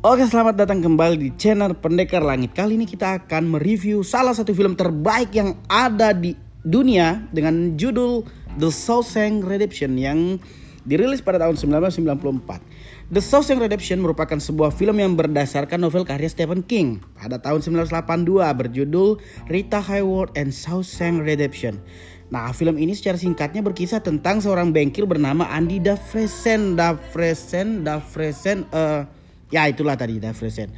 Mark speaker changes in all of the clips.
Speaker 1: Oke selamat datang kembali di channel Pendekar Langit Kali ini kita akan mereview salah satu film terbaik yang ada di dunia Dengan judul The Shawshank Redemption yang dirilis pada tahun 1994 The Shawshank Redemption merupakan sebuah film yang berdasarkan novel karya Stephen King Pada tahun 1982 berjudul Rita Hayworth and Shawshank Redemption Nah, film ini secara singkatnya berkisah tentang seorang bengkel bernama Andy Dafresen. Dafresen, Dafresen, uh, ya itulah tadi Dafresen.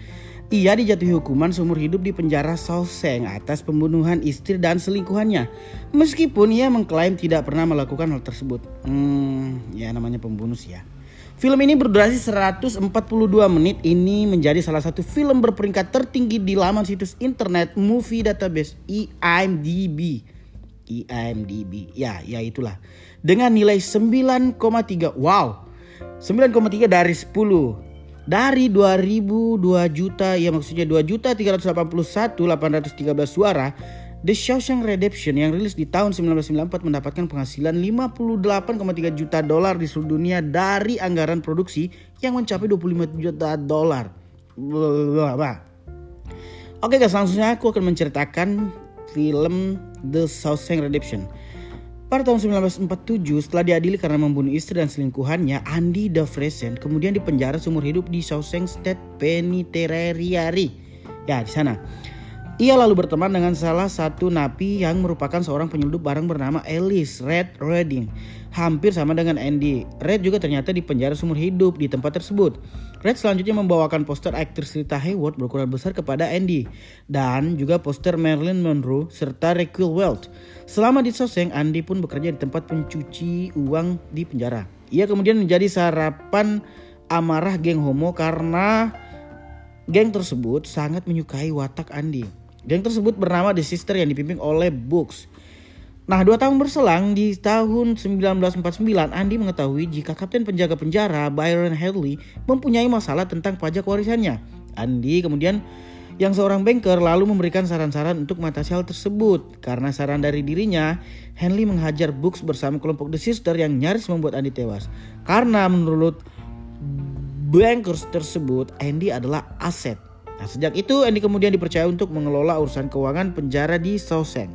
Speaker 1: Ia dijatuhi hukuman seumur hidup di penjara Shawshank atas pembunuhan istri dan selingkuhannya. Meskipun ia mengklaim tidak pernah melakukan hal tersebut. Hmm, ya namanya pembunuh sih ya. Film ini berdurasi 142 menit. Ini menjadi salah satu film berperingkat tertinggi di laman situs internet Movie Database IMDb. IMDb. Ya, ya itulah. Dengan nilai 9,3. Wow. 9,3 dari 10. Dari 2002 juta, ya maksudnya 2 juta 381 813 suara, The Shawshank Redemption yang rilis di tahun 1994 mendapatkan penghasilan 58,3 juta dolar di seluruh dunia dari anggaran produksi yang mencapai 25 juta dolar. Oke guys, langsung aku akan menceritakan film The Shawshank Redemption. Pada tahun 1947, setelah diadili karena membunuh istri dan selingkuhannya, Andy Dufresne kemudian dipenjara seumur hidup di Shawshank State Penitentiary. Ya, di sana. Ia lalu berteman dengan salah satu napi yang merupakan seorang penyelundup barang bernama Alice Red Redding. Hampir sama dengan Andy. Red juga ternyata dipenjara seumur hidup di tempat tersebut. Red selanjutnya membawakan poster aktris Rita Hayworth berukuran besar kepada Andy. Dan juga poster Marilyn Monroe serta Raquel Welch. Selama di Soseng, Andy pun bekerja di tempat pencuci uang di penjara. Ia kemudian menjadi sarapan amarah geng homo karena geng tersebut sangat menyukai watak Andy. Geng tersebut bernama The Sister yang dipimpin oleh Books. Nah, dua tahun berselang di tahun 1949, Andy mengetahui jika kapten penjaga penjara Byron Hadley mempunyai masalah tentang pajak warisannya. Andy kemudian yang seorang banker lalu memberikan saran-saran untuk mengatasi hal tersebut. Karena saran dari dirinya, Henley menghajar Books bersama kelompok The Sister yang nyaris membuat Andy tewas. Karena menurut bankers tersebut, Andy adalah aset Nah, sejak itu Andy kemudian dipercaya untuk mengelola urusan keuangan penjara di Shawshank.